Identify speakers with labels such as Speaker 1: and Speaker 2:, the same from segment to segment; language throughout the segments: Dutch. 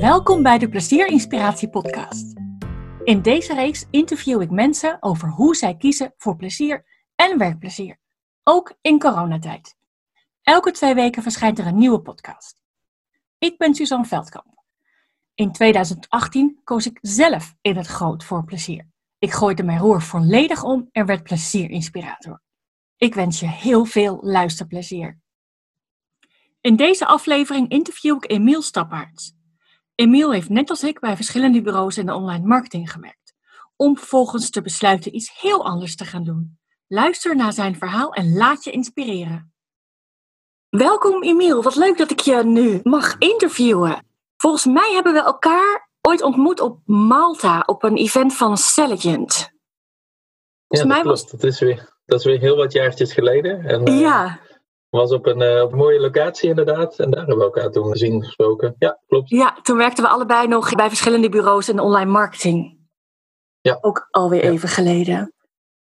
Speaker 1: Welkom bij de Plezier Inspiratie Podcast. In deze reeks interview ik mensen over hoe zij kiezen voor plezier en werkplezier, ook in coronatijd. Elke twee weken verschijnt er een nieuwe podcast. Ik ben Suzanne Veldkamp. In 2018 koos ik zelf in het groot voor plezier. Ik gooide mijn roer volledig om en werd plezierinspirator. Ik wens je heel veel luisterplezier. In deze aflevering interview ik Emiel Stappaerts. Emiel heeft net als ik bij verschillende bureaus in de online marketing gewerkt, om vervolgens te besluiten iets heel anders te gaan doen. Luister naar zijn verhaal en laat je inspireren. Welkom Emiel, wat leuk dat ik je nu mag interviewen. Volgens mij hebben we elkaar ooit ontmoet op Malta op een event van Celligent.
Speaker 2: Ja, dat klopt. Dat, is weer, dat is weer heel wat jaartjes geleden. En, uh,
Speaker 1: ja.
Speaker 2: was op een, uh, op een mooie locatie inderdaad. En daar hebben we elkaar toen gezien gesproken. Ja, klopt.
Speaker 1: Ja, toen werkten we allebei nog bij verschillende bureaus in online marketing.
Speaker 2: Ja.
Speaker 1: Ook alweer
Speaker 2: Ja.
Speaker 1: even geleden.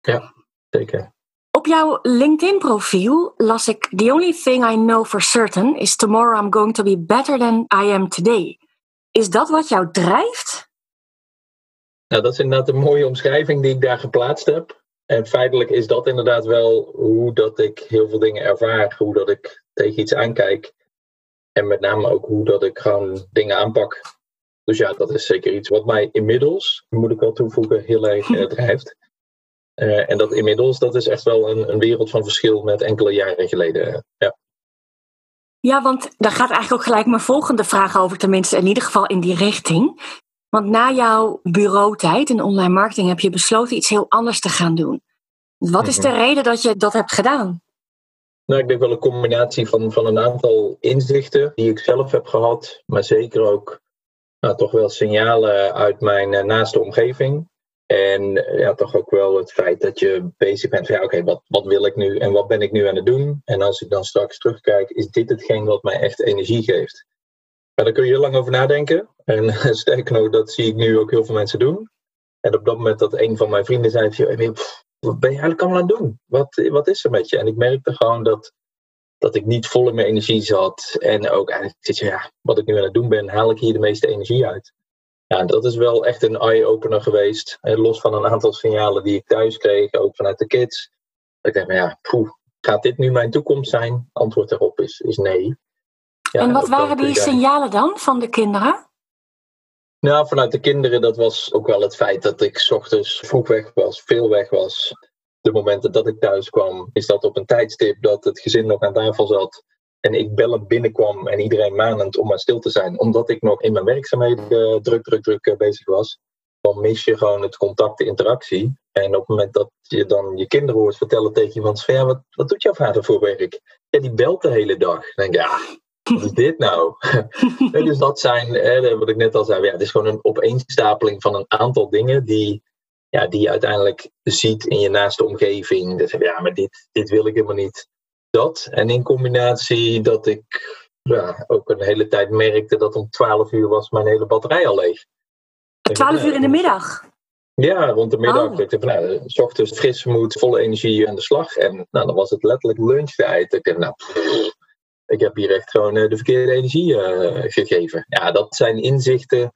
Speaker 2: Ja, zeker.
Speaker 1: Op jouw LinkedIn-profiel las ik: The only thing I know for certain is tomorrow I'm going to be better than I am today. Is dat wat jou drijft?
Speaker 2: Nou, dat is inderdaad een mooie omschrijving die ik daar geplaatst heb. En feitelijk is dat inderdaad wel hoe dat ik heel veel dingen ervaar. Hoe dat ik tegen iets aankijk. En met name ook hoe dat ik gewoon dingen aanpak. Dus ja, dat is zeker iets wat mij inmiddels, moet ik wel toevoegen, heel erg eh, drijft. Eh, en dat inmiddels, dat is echt wel een, een wereld van verschil met enkele jaren geleden. Ja.
Speaker 1: Ja, want daar gaat eigenlijk ook gelijk mijn volgende vraag over, tenminste in ieder geval in die richting. Want na jouw bureautijd in online marketing heb je besloten iets heel anders te gaan doen. Wat is de
Speaker 2: Mhm.
Speaker 1: reden dat je dat hebt gedaan?
Speaker 2: Nou, ik denk wel een combinatie van, van een aantal inzichten die ik zelf heb gehad, maar zeker ook nou, toch wel signalen uit mijn eh, naaste omgeving. En eh, ja, toch ook wel het feit dat je bezig bent van ja, oké, wat, wat wil ik nu en wat ben ik nu aan het doen? En als ik dan straks terugkijk, is dit hetgeen wat mij echt energie geeft? Maar daar kun je heel lang over nadenken. En sterker nog, dat zie ik nu ook heel veel mensen doen. En op dat moment dat een van mijn vrienden zei, van, "Joh, Emiel, pff, wat ben je eigenlijk allemaal aan het doen? Wat, wat is er met je? En ik merkte gewoon dat, dat ik niet vol in mijn energie zat. En ook eigenlijk, ja, wat ik nu aan het doen ben, haal ik hier de meeste energie uit. Ja, dat is wel echt een eye-opener geweest. Los van een aantal signalen die ik thuis kreeg, ook vanuit de kids. Dat ik dacht, ja, gaat dit nu mijn toekomst zijn? Antwoord daarop is, is nee.
Speaker 1: En wat waren
Speaker 2: je
Speaker 1: die signalen dan van de kinderen?
Speaker 2: nou, vanuit de kinderen, dat was ook wel het feit dat ik 's ochtends vroeg weg was, veel weg was. De momenten dat ik thuis kwam, is dat op een tijdstip dat het gezin nog aan tafel zat. En ik bellend binnenkwam en iedereen manend om maar stil te zijn. Omdat ik nog in mijn werkzaamheden eh, druk, druk, druk eh, bezig was. Dan mis je gewoon het contact, de interactie. En op het moment dat je dan je kinderen hoort vertellen tegen iemand van ja, wat, wat doet jouw vader voor werk? Ja, die belt de hele dag. Dan denk ik, ja, wat is dit nou? Nee, dus dat zijn, hè, wat ik net al zei, ja, het is gewoon een opeenstapeling van een aantal dingen die, ja, die je uiteindelijk ziet in je naaste omgeving. Dus ja, maar dit, dit wil ik helemaal niet. Dat. En in combinatie dat ik ja, ook een hele tijd merkte dat om 12 uur was mijn hele batterij al leeg. Ik dacht,
Speaker 1: 12
Speaker 2: nou,
Speaker 1: uur in de middag.
Speaker 2: Ja, rond de middag.
Speaker 1: Oh.
Speaker 2: Ik dacht van, nou, s ochtends fris moed, volle energie aan de slag. En nou, dan was het letterlijk lunchtijd. Ik dacht, nou, ik heb hier echt gewoon eh, de verkeerde energie eh, gegeven. Ja, dat zijn inzichten,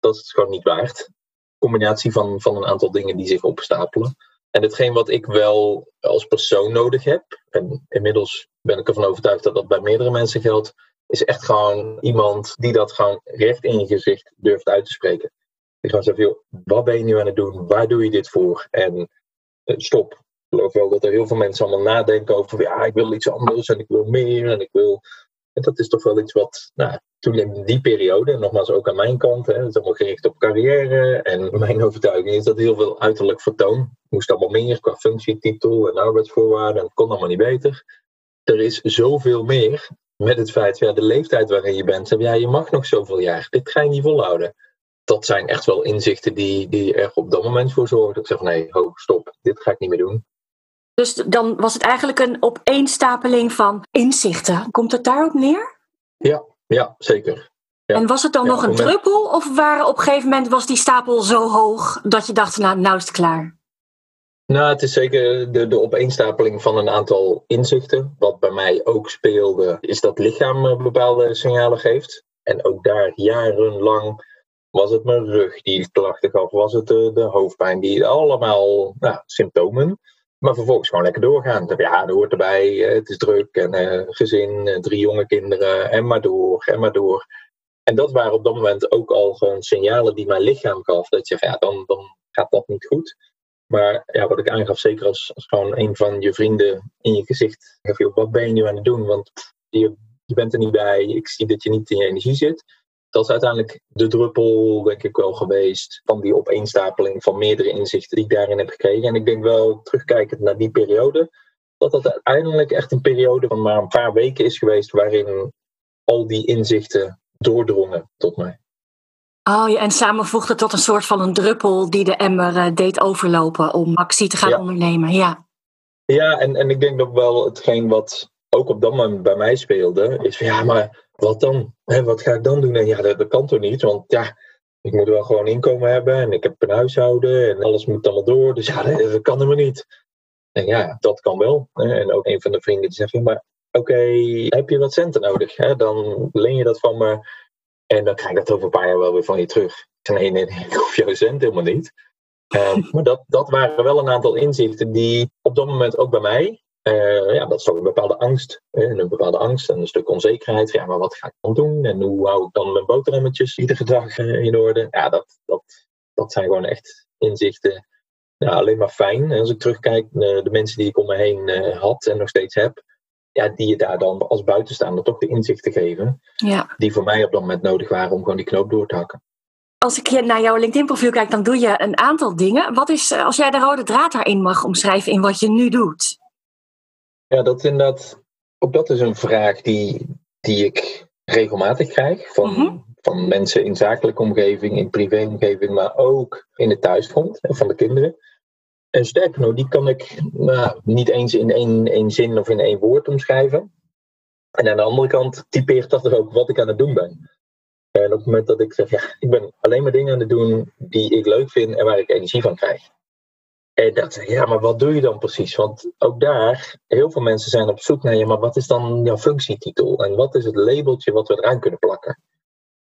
Speaker 2: dat is gewoon niet waard. Combinatie van, van een aantal dingen die zich opstapelen. En hetgeen wat ik wel als persoon nodig heb, en inmiddels ben ik ervan overtuigd dat dat bij meerdere mensen geldt, is echt gewoon iemand die dat gewoon recht in je gezicht durft uit te spreken. Die gewoon zegt, wat ben je nu aan het doen? Waar doe je dit voor? En eh, stop. Geloof wel dat er heel veel mensen allemaal nadenken over, ja, ik wil iets anders en ik wil meer en ik wil... En dat is toch wel iets wat, nou, toen in die periode, nogmaals ook aan mijn kant, hè, het is allemaal gericht op carrière. En mijn overtuiging is dat heel veel uiterlijk vertoon. Moest allemaal meer qua functietitel en arbeidsvoorwaarden. En het kon allemaal niet beter. Er is zoveel meer met het feit, ja, de leeftijd waarin je bent. Ja, je mag nog zoveel jaar. Dit ga je niet volhouden. Dat zijn echt wel inzichten die, die er op dat moment voor zorgen. Ik zeg, nee, ho, stop. Dit ga ik niet meer doen.
Speaker 1: Dus dan was het eigenlijk een opeenstapeling van inzichten. Komt het daarop neer?
Speaker 2: Ja, zeker. Ja.
Speaker 1: En was het dan
Speaker 2: Ja,
Speaker 1: nog een
Speaker 2: moment-
Speaker 1: druppel? Of waren op een gegeven moment was die stapel zo hoog dat je dacht, nou, nou is het klaar?
Speaker 2: Nou, het is zeker de, de opeenstapeling van een aantal inzichten. Wat bij mij ook speelde, is dat lichaam eh, bepaalde signalen geeft. En ook daar jarenlang was het mijn rug die klachten gaf, was het de, de hoofdpijn, die allemaal nou, symptomen. Maar vervolgens gewoon lekker doorgaan. Ja, dat hoort erbij, het is druk en uh, gezin, drie jonge kinderen en maar door en maar door. En dat waren op dat moment ook al gewoon signalen die mijn lichaam gaf. Dat je, ja, dan, dan gaat dat niet goed. Maar ja, wat ik aangaf, zeker als, als gewoon een van je vrienden in je gezicht. Wat ben je nu aan het doen? Want je, je bent er niet bij. Ik zie dat je niet in je energie zit. Dat is uiteindelijk de druppel, denk ik wel, geweest van die opeenstapeling van meerdere inzichten die ik daarin heb gekregen. En ik denk wel, terugkijkend naar die periode, dat dat uiteindelijk echt een periode van maar een paar weken is geweest waarin al die inzichten doordrongen tot mij.
Speaker 1: Oh ja, en samenvoegde tot een soort van een druppel die de emmer uh, deed overlopen om actie te gaan ondernemen. Ja,
Speaker 2: ja en, en ik denk dat wel hetgeen wat ook op dat moment bij mij speelde, is van ja, maar wat dan? Hè, wat ga ik dan doen? En ja, dat, kan toch niet? Want ja, ik moet wel gewoon inkomen hebben en ik heb een huishouden en alles moet allemaal door. Dus ja, dat, kan helemaal niet. En ja, dat kan wel. En ook een van de vrienden die zegt, maar oké, heb je wat centen nodig? Hè? Dan leen je dat van me en dan krijg ik dat over een paar jaar wel weer van je terug. Nee, nee, nee, ik hoef jouw cent helemaal niet. Ehm, maar dat, dat waren wel een aantal inzichten die op dat moment ook bij mij, uh, ja, dat is ook een bepaalde angst. een bepaalde angst en een stuk onzekerheid. Ja, maar wat ga ik dan doen? En hoe hou ik dan mijn boterhammetjes iedere dag uh, in orde? Ja, dat, dat, dat zijn gewoon echt inzichten. Ja, alleen maar fijn. En als ik terugkijk naar de mensen die ik om me heen uh, had en nog steeds heb, ja, die je daar dan als buitenstaander toch de inzicht te geven. Ja. Die voor mij op dat moment nodig waren om gewoon die knoop door te hakken.
Speaker 1: Als ik naar jouw LinkedIn-profiel kijk, dan doe je een aantal dingen. Wat is, als jij de rode draad daarin mag omschrijven in wat je nu doet?
Speaker 2: Ja, dat is inderdaad. Ook dat is een vraag die, die ik regelmatig krijg van, mhm. van mensen in zakelijke omgeving, in privéomgeving, maar ook in de thuisfront van de kinderen. En sterker nog, die kan ik nou, niet eens in één, één zin of in één woord omschrijven. En aan de andere kant typeert dat er ook wat ik aan het doen ben. En op het moment dat ik zeg, ja, ik ben alleen maar dingen aan het doen die ik leuk vind en waar ik energie van krijg. En dat, ja, maar wat doe je dan precies? Want ook daar, heel veel mensen zijn op zoek naar, ja, maar wat is dan jouw functietitel? En wat is het labeltje wat we eraan kunnen plakken?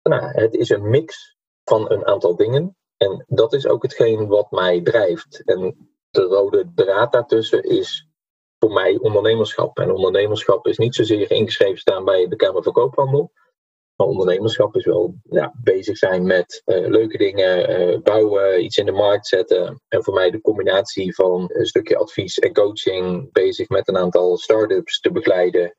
Speaker 2: Nou, het is een mix van een aantal dingen. En dat is ook hetgeen wat mij drijft. En de rode draad daartussen is voor mij ondernemerschap. En ondernemerschap is niet zozeer ingeschreven staan bij de Kamer van Koophandel. Maar ondernemerschap is wel ja, bezig zijn met uh, leuke dingen, uh, bouwen, iets in de markt zetten. En voor mij de combinatie van een stukje advies en coaching, bezig met een aantal start-ups te begeleiden.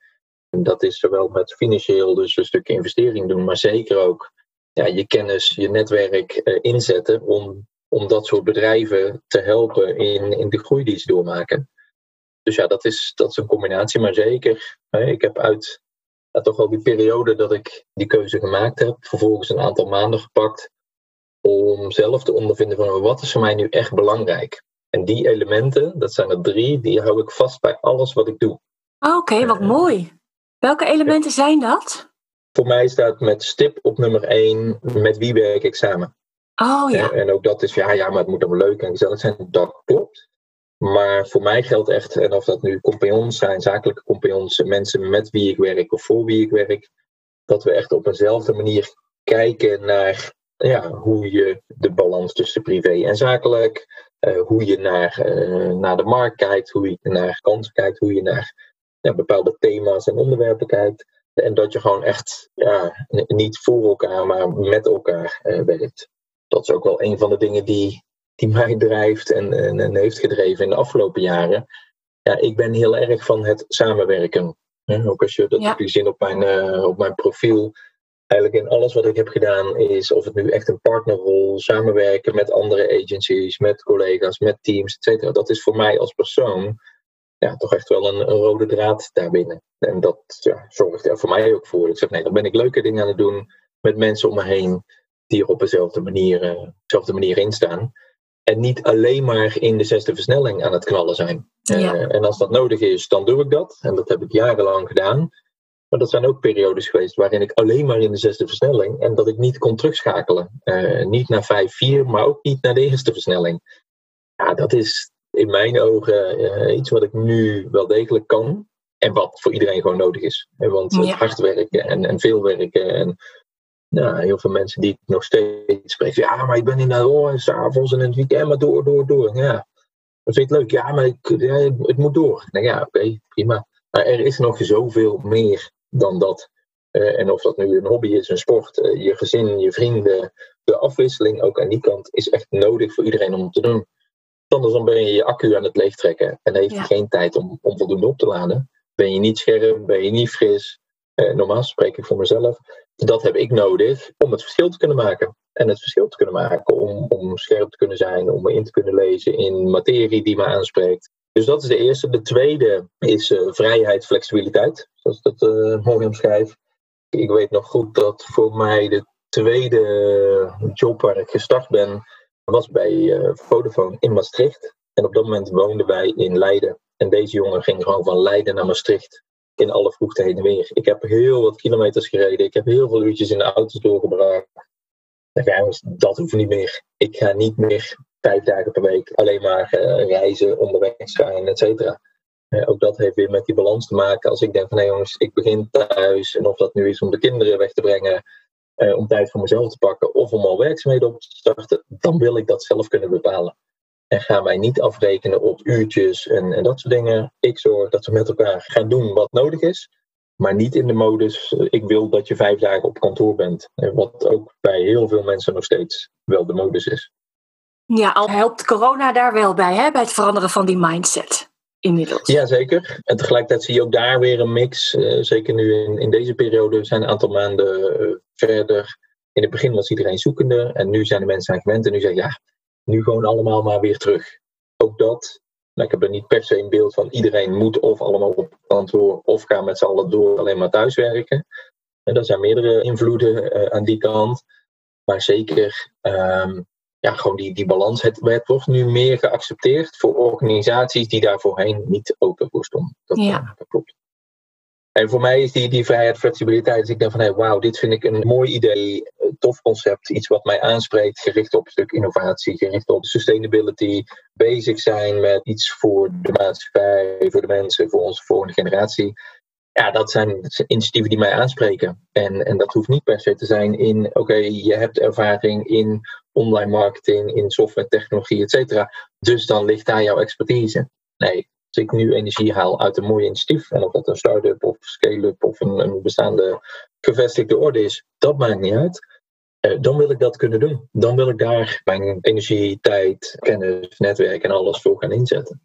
Speaker 2: En dat is zowel met financieel, dus een stukje investering doen, maar zeker ook ja, je kennis, je netwerk uh, inzetten om om dat soort bedrijven te helpen in, in de groei die ze doormaken. Dus ja, dat is, dat is een combinatie, maar zeker. Ik heb uit ja, toch wel die periode dat ik die keuze gemaakt heb, vervolgens een aantal maanden gepakt om zelf te ondervinden van wat is voor mij nu echt belangrijk. En die elementen, dat zijn er drie, die hou ik vast bij alles wat ik doe.
Speaker 1: Oké, wat mooi. Welke elementen zijn dat?
Speaker 2: Voor mij staat met stip op nummer één, met wie werk ik samen.
Speaker 1: Oh ja.
Speaker 2: En, ook dat is, ja, ja, maar het moet allemaal leuk en gezellig zijn. Dat klopt. Maar voor mij geldt echt, en of dat nu compagnons zijn, zakelijke compagnons, mensen met wie ik werk of voor wie ik werk, dat we echt op eenzelfde manier kijken naar ja, hoe je de balans tussen privé en zakelijk, uh, hoe je naar, uh, naar de markt kijkt, hoe je naar kansen kijkt, hoe je naar bepaalde thema's en onderwerpen kijkt. En dat je gewoon echt ja, niet voor elkaar, maar met elkaar uh, werkt dat is ook wel een van de dingen die, die mij drijft en, en, en, heeft gedreven in de afgelopen jaren. Ja, ik ben heel erg van het samenwerken. ook als je dat ja. zien op mijn, uh, op mijn profiel. Eigenlijk in alles wat ik heb gedaan is of het nu echt een partnerrol, samenwerken met andere agencies, met collega's, met teams, et cetera. Dat is voor mij als persoon ja, toch echt wel een, een rode draad daarbinnen. En dat ja, zorgt er voor mij ook voor. Ik zeg, nee, dan ben ik leuke dingen aan het doen met mensen om me heen die er op dezelfde manier, uh, dezelfde manier in staan. En niet alleen maar in de zesde versnelling aan het knallen zijn. Uh, en als dat nodig is, dan doe ik dat. En dat heb ik jarenlang gedaan. Maar dat zijn ook periodes geweest waarin ik alleen maar in de zesde versnelling en dat ik niet kon terugschakelen. Uh, niet naar 5-4, maar ook niet naar de eerste versnelling. Ja, dat is, in mijn ogen uh, iets wat ik nu wel degelijk kan. En wat voor iedereen gewoon nodig is. Want ja. hard werken en, en veel werken. En nou, heel veel mensen die ik nog steeds spreek. Ja, maar ik ben in de rol s'avonds en in het weekend. Maar door, door, door. Ja, dat vind ik leuk. Ja, maar ik, het moet door. Nou ja, oké, prima. Maar er is nog zoveel meer dan dat. Uh, en of dat nu een hobby is, een sport, uh, je gezin, je vrienden. De afwisseling ook aan die kant is echt nodig voor iedereen om te doen. Anders dan ben je je accu aan het leegtrekken en heeft je geen tijd om, om voldoende op te laden. Ben je niet scherp, ben je niet fris. Uh, normaal spreek ik voor mezelf. Dat heb ik nodig om het verschil te kunnen maken. En het verschil te kunnen maken om, om scherp te kunnen zijn, om me in te kunnen lezen in materie die me aanspreekt. Dus dat is de eerste. De tweede is uh, vrijheid, flexibiliteit, zoals ik dat uh, mooi omschrijf. Ik weet nog goed dat voor mij de tweede job waar ik gestart ben, was bij uh, Vodafone in Maastricht. En op dat moment woonden wij in Leiden. En deze jongen ging gewoon van Leiden naar Maastricht in alle vroegte heen en weer. Ik heb heel wat kilometers gereden. Ik heb heel veel uurtjes in de auto's doorgebracht. dat hoeft niet meer. Ik ga niet meer vijf dagen per week alleen maar uh, reizen, onderweg zijn, et cetera. Uh, ook dat heeft weer met die balans te maken. Als ik denk van hé jongens, ik begin thuis. En of dat nu is om de kinderen weg te brengen. Uh, om tijd voor mezelf te pakken. Of om al werkzaamheden op te starten. Dan wil ik dat zelf kunnen bepalen. En gaan wij niet afrekenen op uurtjes en, en dat soort dingen. Ik zorg dat we met elkaar gaan doen wat nodig is. Maar niet in de modus, ik wil dat je vijf dagen op kantoor bent. Wat ook bij heel veel mensen nog steeds wel de modus is.
Speaker 1: Ja, al helpt corona daar wel bij, hè? bij het veranderen van die mindset. Inmiddels.
Speaker 2: Jazeker. En tegelijkertijd zie je ook daar weer een mix. Uh, zeker nu in, in deze periode zijn een aantal maanden uh, verder. In het begin was iedereen zoekende en nu zijn de mensen aan gewend. En nu zeggen ja, nu gewoon allemaal maar weer terug. Ook dat, nou, ik heb er niet per se een beeld van iedereen moet of allemaal op kantoor of gaan met z'n allen door alleen maar thuiswerken. En er zijn meerdere invloeden uh, aan die kant. Maar zeker um, ja, gewoon die, die balans. Het, het wordt nu meer geaccepteerd voor organisaties die daar voorheen niet open voor stonden. Dat, ja. dat klopt. En voor mij is die, die vrijheid, flexibiliteit. Dus ik denk van hey, wauw, dit vind ik een mooi idee, tof concept, iets wat mij aanspreekt, gericht op een stuk innovatie, gericht op sustainability, bezig zijn met iets voor de maatschappij, voor de mensen, voor onze volgende generatie. Ja, dat zijn initiatieven die mij aanspreken. En, en dat hoeft niet per se te zijn in, oké, je hebt ervaring in online marketing, in software technologie, et cetera. Dus dan ligt daar jouw expertise. Nee, als ik nu energie haal uit een mooi initiatief, en of dat een start-up of scale-up of een, een, bestaande gevestigde orde is, dat maakt niet uit. Uh, dan wil ik dat kunnen doen. Dan wil ik daar mijn energie, tijd, kennis, netwerk en alles voor gaan inzetten.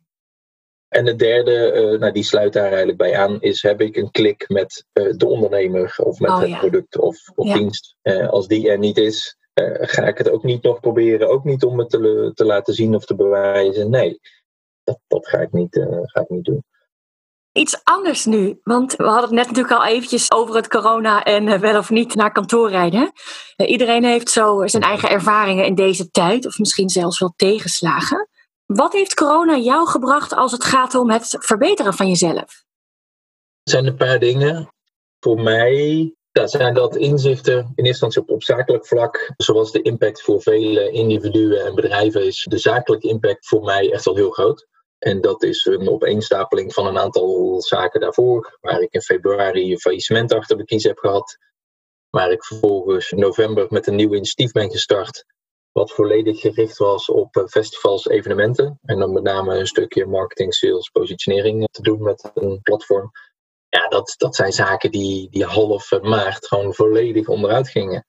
Speaker 2: En de derde, uh, nou, die sluit daar eigenlijk bij aan, is heb ik een klik met uh, de ondernemer of met oh, het ja. product of, of ja. dienst. als die er niet is, ga ik het ook niet nog proberen. Ook niet om het te, te laten zien of te bewijzen. Nee, dat, dat ga, ik niet, uh, ga ik niet doen.
Speaker 1: Iets anders nu, want we hadden het net natuurlijk al eventjes over het corona en uh, wel of niet naar kantoor rijden. Uh, iedereen heeft zo zijn eigen ervaringen in deze tijd, of misschien zelfs wel tegenslagen. Wat heeft corona jou gebracht als het gaat om het verbeteren van jezelf?
Speaker 2: Er zijn een paar dingen. Voor mij ja, zijn dat inzichten in eerste instantie op, op zakelijk vlak, zoals de impact voor vele individuen en bedrijven is de zakelijke impact voor mij echt al heel groot. En dat is een opeenstapeling van een aantal zaken daarvoor, waar ik in februari een faillissement achter de kies heb gehad. Waar ik vervolgens in november met een nieuw initiatief ben gestart, wat volledig gericht was op eh, festivals, evenementen. En dan met name een stukje marketing, sales, positionering te doen met een platform. Ja, dat, dat zijn zaken die, die half maart gewoon volledig onderuit gingen.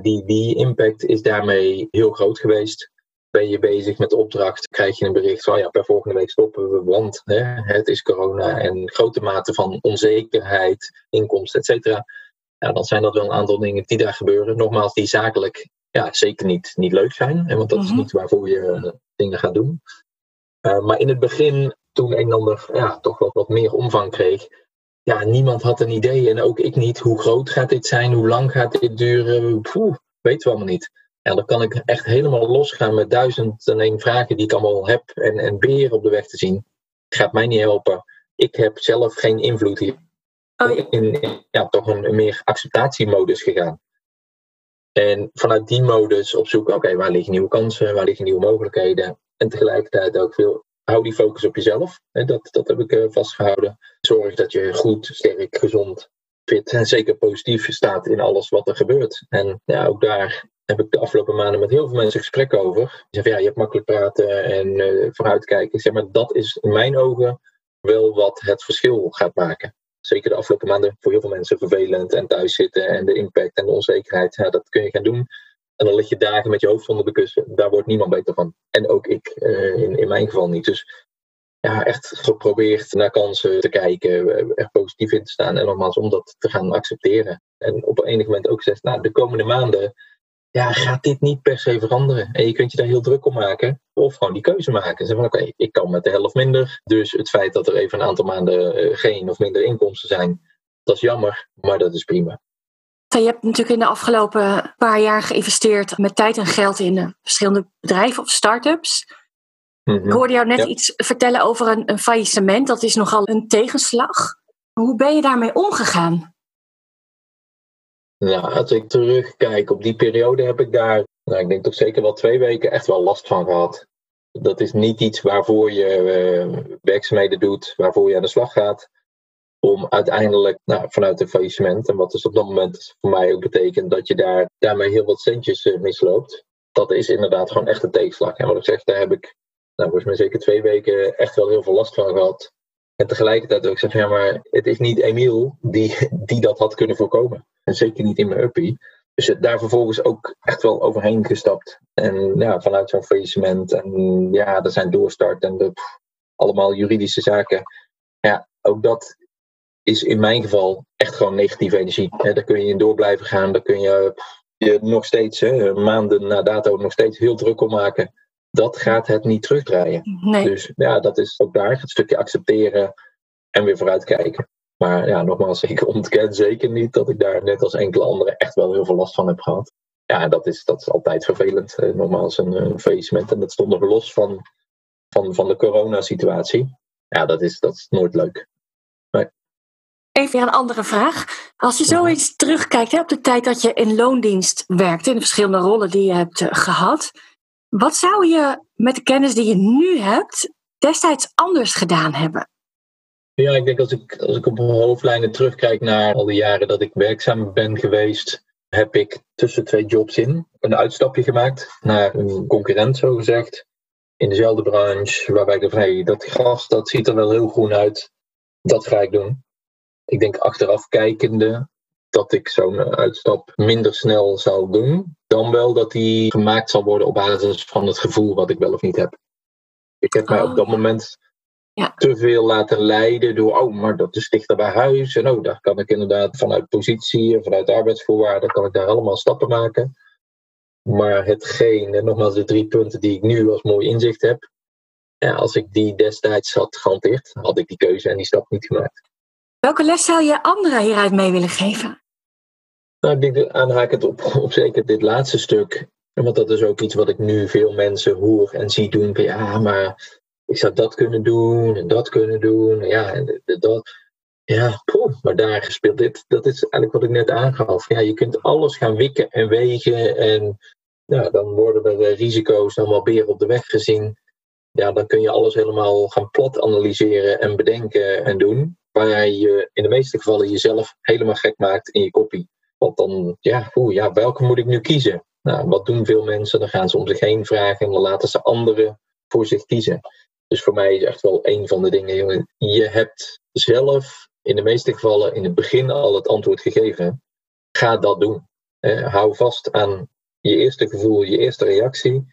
Speaker 2: Die, die impact is daarmee heel groot geweest ben je bezig met de opdracht, krijg je een bericht van ja, per volgende week stoppen we, want hè, het is corona en grote mate van onzekerheid, inkomsten, et cetera. Ja, dan zijn dat wel een aantal dingen die daar gebeuren. Nogmaals, die zakelijk ja, zeker niet, niet leuk zijn, hè, want dat is
Speaker 1: Mhm.
Speaker 2: niet waarvoor je eh, dingen gaat doen. Uh, maar in het begin, toen een en ander ja, toch wat, wat meer omvang kreeg, ja, niemand had een idee en ook ik niet. Hoe groot gaat dit zijn? Hoe lang gaat dit duren? Poeh, weten we allemaal niet. Ja, dan kan ik echt helemaal losgaan met duizend en één vragen die ik allemaal heb en, en beren op de weg te zien. Gaat mij niet helpen. Ik heb zelf geen invloed hier.
Speaker 1: Oh, ja.
Speaker 2: In, in ja, toch een, een meer acceptatiemodus gegaan. En vanuit die modus op zoek, oké, waar liggen nieuwe kansen, waar liggen nieuwe mogelijkheden. En tegelijkertijd ook veel hou die focus op jezelf. Dat, dat heb ik vastgehouden. Zorg dat je goed, sterk, gezond, fit en zeker positief staat in alles wat er gebeurt. En ja, ook daar heb ik de afgelopen maanden met heel veel mensen gesprekken over. Die zeggen, ja, je hebt makkelijk praten en uh, vooruitkijken. Zeg maar, dat is in mijn ogen wel wat het verschil gaat maken. Zeker de afgelopen maanden voor heel veel mensen vervelend en thuis zitten en de impact en de onzekerheid. Ja, dat kun je gaan doen. En dan lig je dagen met je hoofd onder de kussen. Daar wordt niemand beter van. En ook ik, uh, in, in mijn geval niet. Dus ja, echt geprobeerd naar kansen te kijken, er positief in te staan en nogmaals om dat te gaan accepteren. En op enig moment ook gezegd, nou, de komende maanden ja, gaat dit niet per se veranderen. En je kunt je daar heel druk om maken. Of gewoon die keuze maken. Zeg van oké, ik kan met de helft minder. Dus het feit dat er even een aantal maanden eh, geen of minder inkomsten zijn, dat is jammer, maar dat is prima.
Speaker 1: Je hebt natuurlijk in de afgelopen paar jaar geïnvesteerd met tijd en geld in eh, verschillende bedrijven of start-ups. Mhm. Ik hoorde jou net iets vertellen over een, een faillissement. Dat is nogal een tegenslag. Hoe ben je daarmee omgegaan?
Speaker 2: Nou, als ik terugkijk op die periode, heb ik daar, nou, ik denk toch zeker wel twee weken echt wel last van gehad. Dat is niet iets waarvoor je uh, werkzaamheden doet, waarvoor je aan de slag gaat. Om uiteindelijk nou, vanuit een faillissement, en wat dus op dat moment voor mij ook betekent dat je daar, daarmee heel wat centjes uh, misloopt. Dat is inderdaad gewoon echt een tegenslag. En wat ik zeg, daar heb ik nou, volgens mij zeker twee weken echt wel heel veel last van gehad. En tegelijkertijd ook zeg, ja, maar het is niet Emiel die, die dat had kunnen voorkomen. En zeker niet in mijn uppie. Dus daar vervolgens ook echt wel overheen gestapt. En ja, vanuit zo'n faillissement. En ja, er zijn doorstart en de, allemaal juridische zaken. Ja, ook dat is in mijn geval echt gewoon negatieve energie. daar kun je in door blijven gaan. Daar kun je je nog steeds, hè, maanden na dato, nog steeds heel druk om maken. Dat gaat het niet terugdraaien.
Speaker 1: Nee.
Speaker 2: Dus ja, dat is ook daar het stukje accepteren en weer vooruitkijken. Maar ja, nogmaals, ik ontken zeker niet dat ik daar net als enkele anderen echt wel heel veel last van heb gehad. Ja, dat is, dat is altijd vervelend. Eh, nogmaals, een, een faillissement. En dat stond nog los van, van, van de coronasituatie. Ja, dat is, dat is nooit leuk. Nee.
Speaker 1: Even een andere vraag. Als je zo eens terugkijkt hè, op de tijd dat je in loondienst werkte, in de verschillende rollen die je hebt eh, gehad, wat zou je met de kennis die je nu hebt destijds anders gedaan hebben?
Speaker 2: Ja, ik denk als ik, als ik op hoofdlijnen terugkijk naar al die jaren dat ik werkzaam ben geweest, heb ik tussen twee jobs in een uitstapje gemaakt naar een concurrent, zo gezegd. In dezelfde branche, waarbij ik dacht, hey, dat gras dat ziet er wel heel groen uit. Dat ga ik doen. Ik denk achteraf kijkende dat ik zo'n uitstap minder snel zal doen. Dan wel dat die gemaakt zal worden op basis van het gevoel wat ik wel of niet heb. Ik heb mij op dat oh. moment ja. te veel laten leiden door, oh, maar dat is dichter bij huis. En oh, daar kan ik inderdaad vanuit positie en vanuit arbeidsvoorwaarden, kan ik daar allemaal stappen maken. Maar hetgeen, en nogmaals de drie punten die ik nu als mooi inzicht heb, ja, als ik die destijds had gehanteerd, had ik die keuze en die stap niet gemaakt.
Speaker 1: Welke les zou je anderen hieruit mee willen geven?
Speaker 2: Nou, ik denk aanhakend op, op zeker dit laatste stuk. Want dat is ook iets wat ik nu veel mensen hoor en zie doen. Ja, maar ik zou dat kunnen doen en dat kunnen doen. Ja, en dat. Ja, maar daar gespeeld dit. Dat is eigenlijk wat ik net aangaf. Ja, je kunt alles gaan wikken en wegen. En nou, dan worden er eh, risico's allemaal beren op de weg gezien. Ja, dan kun je alles helemaal gaan plat analyseren en bedenken en doen. Waar je in de meeste gevallen jezelf helemaal gek maakt in je kopie. Want dan, ja, ja, welke moet ik nu kiezen? Nou, wat doen veel mensen? Dan gaan ze om zich heen vragen en dan laten ze anderen voor zich kiezen. Dus voor mij is echt wel een van de dingen, jongen. Je hebt zelf in de meeste gevallen in het begin al het antwoord gegeven. Ga dat doen. hou vast aan je eerste gevoel, je eerste reactie.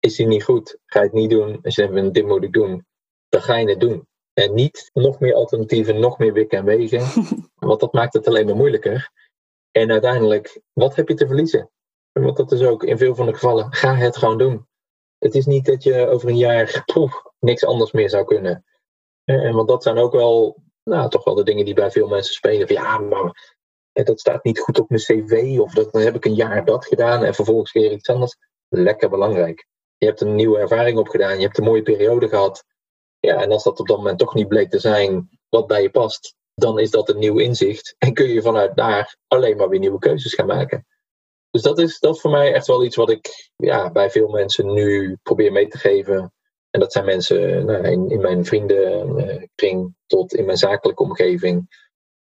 Speaker 2: Is die niet goed? Ga je het niet doen? Als je denkt, dit moet ik doen. Dan ga je het doen. En niet nog meer alternatieven, nog meer wikken en wegen. Want dat maakt het alleen maar moeilijker. En uiteindelijk, wat heb je te verliezen? Want dat is ook in veel van de gevallen, ga het gewoon doen. Het is niet dat je over een jaar poef, niks anders meer zou kunnen. En want dat zijn ook wel, nou, toch wel de dingen die bij veel mensen spelen. Van, ja, maar dat staat niet goed op mijn cv. Of dat, dan heb ik een jaar dat gedaan en vervolgens weer iets anders. Lekker belangrijk. Je hebt een nieuwe ervaring opgedaan. Je hebt een mooie periode gehad. Ja, en als dat op dat moment toch niet bleek te zijn wat bij je past, dan is dat een nieuw inzicht. En kun je vanuit daar alleen maar weer nieuwe keuzes gaan maken. Dus dat is, dat voor mij echt wel iets wat ik ja, bij veel mensen nu probeer mee te geven. En dat zijn mensen nou, in, in mijn vriendenkring tot in mijn zakelijke omgeving.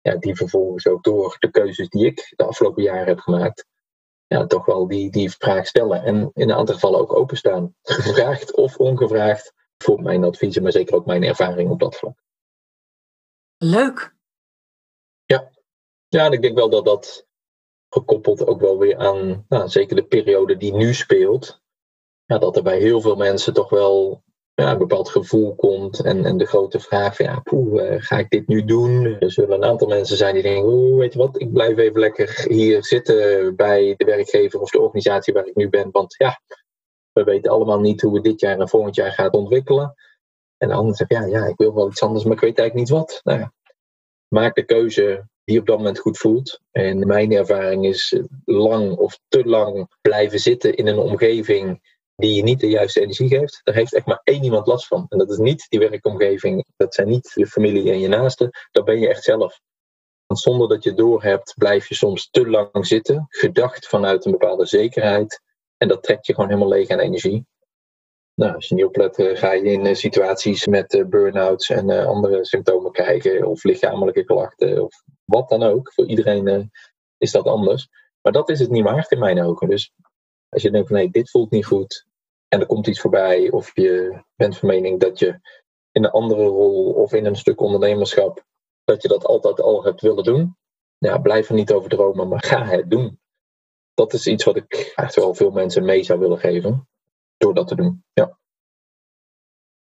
Speaker 2: Ja, die vervolgens ook door de keuzes die ik de afgelopen jaren heb gemaakt, ja, toch wel die, die vraag stellen. En in een aantal gevallen ook openstaan. Gevraagd of ongevraagd voor mijn adviezen, maar zeker ook mijn ervaring op dat vlak.
Speaker 1: Leuk.
Speaker 2: Ja, ja en ik denk wel dat dat gekoppeld ook wel weer aan nou, zeker de periode die nu speelt. Ja, dat er bij heel veel mensen toch wel ja, een bepaald gevoel komt. En, en de grote vraag van ja, poeh, eh, ga ik dit nu doen? Er zullen een aantal mensen zijn die denken, oh, weet je wat, ik blijf even lekker hier zitten bij de werkgever of de organisatie waar ik nu ben. Want ja, we weten allemaal niet hoe we dit jaar en volgend jaar gaat ontwikkelen. En de ander zegt, ja, ja, ik wil wel iets anders, maar ik weet eigenlijk niet wat. Nou ja, maak de keuze die op dat moment goed voelt. En mijn ervaring is lang of te lang blijven zitten in een omgeving die je niet de juiste energie geeft. Daar heeft echt maar één iemand last van. En dat is niet die werkomgeving, dat zijn niet je familie en je naasten, dat ben je echt zelf. Want zonder dat je doorhebt, blijf je soms te lang zitten, gedacht vanuit een bepaalde zekerheid. En dat trekt je gewoon helemaal leeg aan energie. Nou, als je niet oplet, eh, ga je in eh, situaties met uh, burn-outs en andere symptomen krijgen, of lichamelijke klachten, of wat dan ook. Voor iedereen is dat anders. Maar dat is het niet waard in mijn ogen. Dus als je denkt van nee, dit voelt niet goed en er komt iets voorbij, of je bent van mening dat je in een andere rol of in een stuk ondernemerschap, dat je dat altijd al hebt willen doen, ja, blijf er niet over dromen, maar ga het doen. Dat is iets wat ik echt wel veel mensen mee zou willen geven door dat te doen. Ja.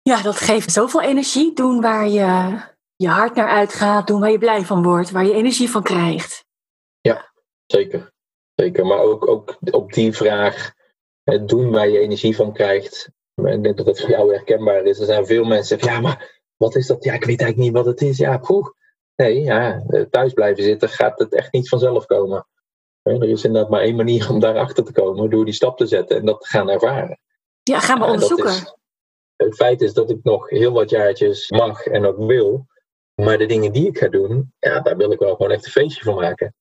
Speaker 1: Ja, dat geeft zoveel energie. Doen waar je je hart naar uitgaat, doen waar je blij van wordt, waar je energie van krijgt.
Speaker 2: Ja, zeker. Zeker. Maar ook, ook op die vraag, doen waar je energie van krijgt. Ik denk dat dat voor jou herkenbaar is. Er zijn veel mensen die zeggen, ja, maar wat is dat? Ja, ik weet eigenlijk niet wat het is. Ja, poeh. Nee, ja, thuis blijven zitten gaat het echt niet vanzelf komen. Er is inderdaad maar één manier om daarachter te komen, door die stap te zetten en dat te gaan ervaren.
Speaker 1: Ja, gaan we onderzoeken.
Speaker 2: het feit is dat ik nog heel wat jaartjes mag en ook wil. Maar de dingen die ik ga doen, ja, daar wil ik wel gewoon echt een feestje van maken.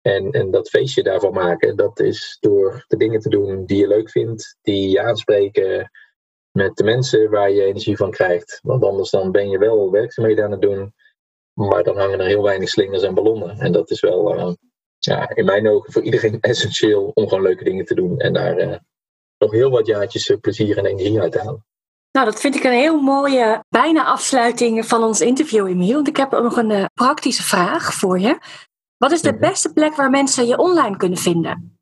Speaker 2: En, en dat feestje daarvan maken, dat is door de dingen te doen die je leuk vindt, die je aanspreken met de mensen waar je energie van krijgt. Want anders dan ben je wel werkzaamheden aan het doen, maar dan hangen er heel weinig slingers en ballonnen. En dat is wel, uh, ja, in mijn ogen voor iedereen essentieel om gewoon leuke dingen te doen en daar uh, nog heel wat jaartjes eh, plezier en energie uit te halen.
Speaker 1: Nou, dat vind ik een heel mooie bijna afsluiting van ons interview, Emiel. Want ik heb ook nog een uh, praktische vraag voor je. Wat is de mhm. beste plek waar mensen je online kunnen vinden?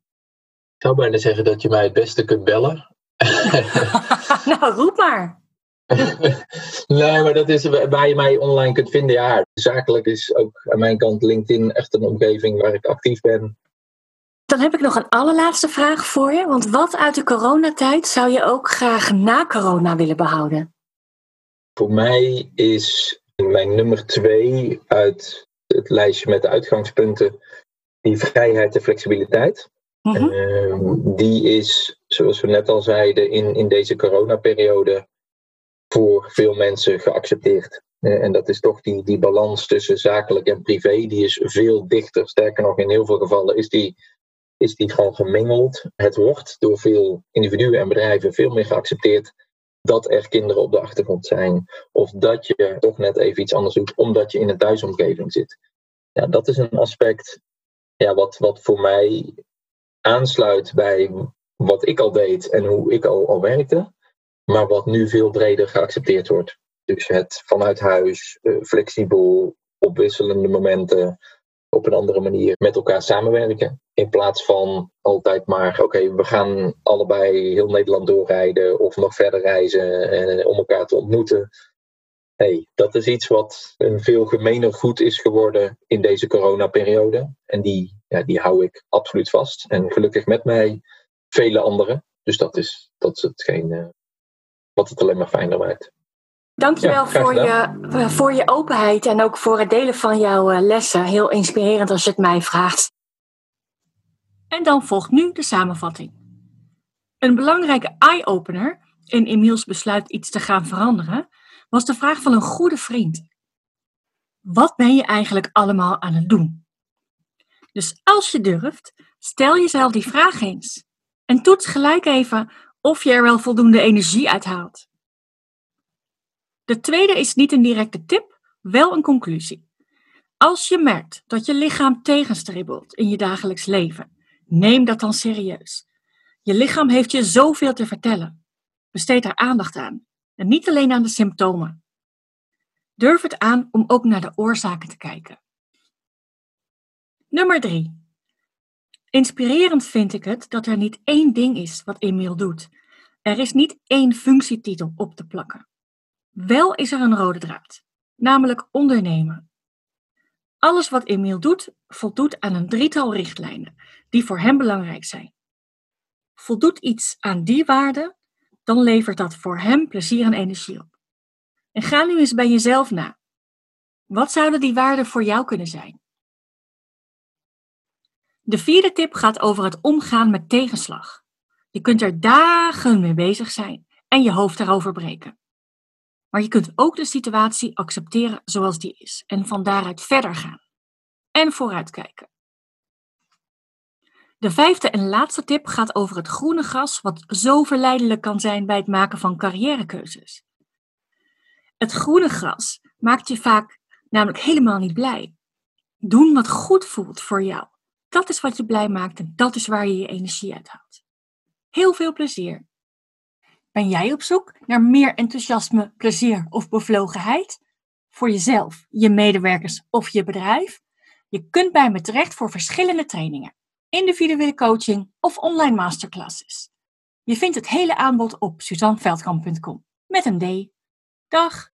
Speaker 2: Ik zou bijna zeggen dat je mij het beste kunt bellen.
Speaker 1: nou, roep maar.
Speaker 2: nee, maar dat is waar je mij online kunt vinden. Ja, zakelijk is ook aan mijn kant LinkedIn echt een omgeving waar ik actief ben.
Speaker 1: Dan heb ik nog een allerlaatste vraag voor je. Want wat uit de coronatijd zou je ook graag na corona willen behouden?
Speaker 2: Voor mij is mijn nummer twee uit het lijstje met de uitgangspunten die vrijheid en flexibiliteit. Mhm. Ehm, die is, zoals we net al zeiden, in, in deze coronaperiode voor veel mensen geaccepteerd. Eh, en dat is toch die, die balans tussen zakelijk en privé, die is veel dichter. Sterker nog, in heel veel gevallen is die is die gewoon gemengeld. Het wordt door veel individuen en bedrijven veel meer geaccepteerd dat er kinderen op de achtergrond zijn. Of dat je toch net even iets anders doet omdat je in een thuisomgeving zit. Ja, dat is een aspect ja, wat, wat voor mij aansluit bij wat ik al deed en hoe ik al, al werkte. Maar wat nu veel breder geaccepteerd wordt. Dus het vanuit huis, eh, flexibel, op wisselende momenten, op een andere manier met elkaar samenwerken. In plaats van altijd maar, oké, we gaan allebei heel Nederland doorrijden of nog verder reizen eh, om elkaar te ontmoeten. Hey, dat is iets wat een veel gemener goed is geworden in deze coronaperiode. En die, ja, die hou ik absoluut vast. En gelukkig met mij vele anderen. Dus dat is, dat is hetgeen uh, wat het alleen maar fijner maakt.
Speaker 1: Dankjewel ja, voor, je, eh, voor je openheid en ook voor het delen van jouw eh, lessen. Heel inspirerend als je het mij vraagt. En dan volgt nu de samenvatting. Een belangrijke eye-opener in Emiels besluit iets te gaan veranderen was de vraag van een goede vriend. Wat ben je eigenlijk allemaal aan het doen? Dus als je durft, stel jezelf die vraag eens. En toets gelijk even of je er wel voldoende energie uit haalt. De tweede is niet een directe tip, wel een conclusie. Als je merkt dat je lichaam tegenstribbelt in je dagelijks leven, neem dat dan serieus. Je lichaam heeft je zoveel te vertellen. Besteed daar aandacht aan. En niet alleen aan de symptomen. Durf het aan om ook naar de oorzaken te kijken. Nummer 3. Inspirerend vind ik het dat er niet één ding is wat Emiel doet. Er is niet één functietitel op te plakken. Wel is er een rode draad, namelijk ondernemen. Alles wat Emiel doet, voldoet aan een drietal richtlijnen die voor hem belangrijk zijn. Voldoet iets aan die waarden, dan levert dat voor hem plezier en energie op. En ga nu eens bij jezelf na. Wat zouden die waarden voor jou kunnen zijn? De vierde tip gaat over het omgaan met tegenslag. Je kunt er dagen mee bezig zijn en je hoofd erover breken. Maar je kunt ook de situatie accepteren zoals die is en van daaruit verder gaan. En vooruitkijken. De vijfde en laatste tip gaat over het groene gras, wat zo verleidelijk kan zijn bij het maken van carrièrekeuzes. Het groene gras maakt je vaak namelijk helemaal niet blij. Doen wat goed voelt voor jou. Dat is wat je blij maakt en dat is waar je je energie uit haalt. Heel veel plezier! Ben jij op zoek naar meer enthousiasme, plezier of bevlogenheid? Voor jezelf, je medewerkers of je bedrijf? Je kunt bij me terecht voor verschillende trainingen, individuele coaching of online masterclasses. Je vindt het hele aanbod op suzanneveldkamp.com met een D. Dag!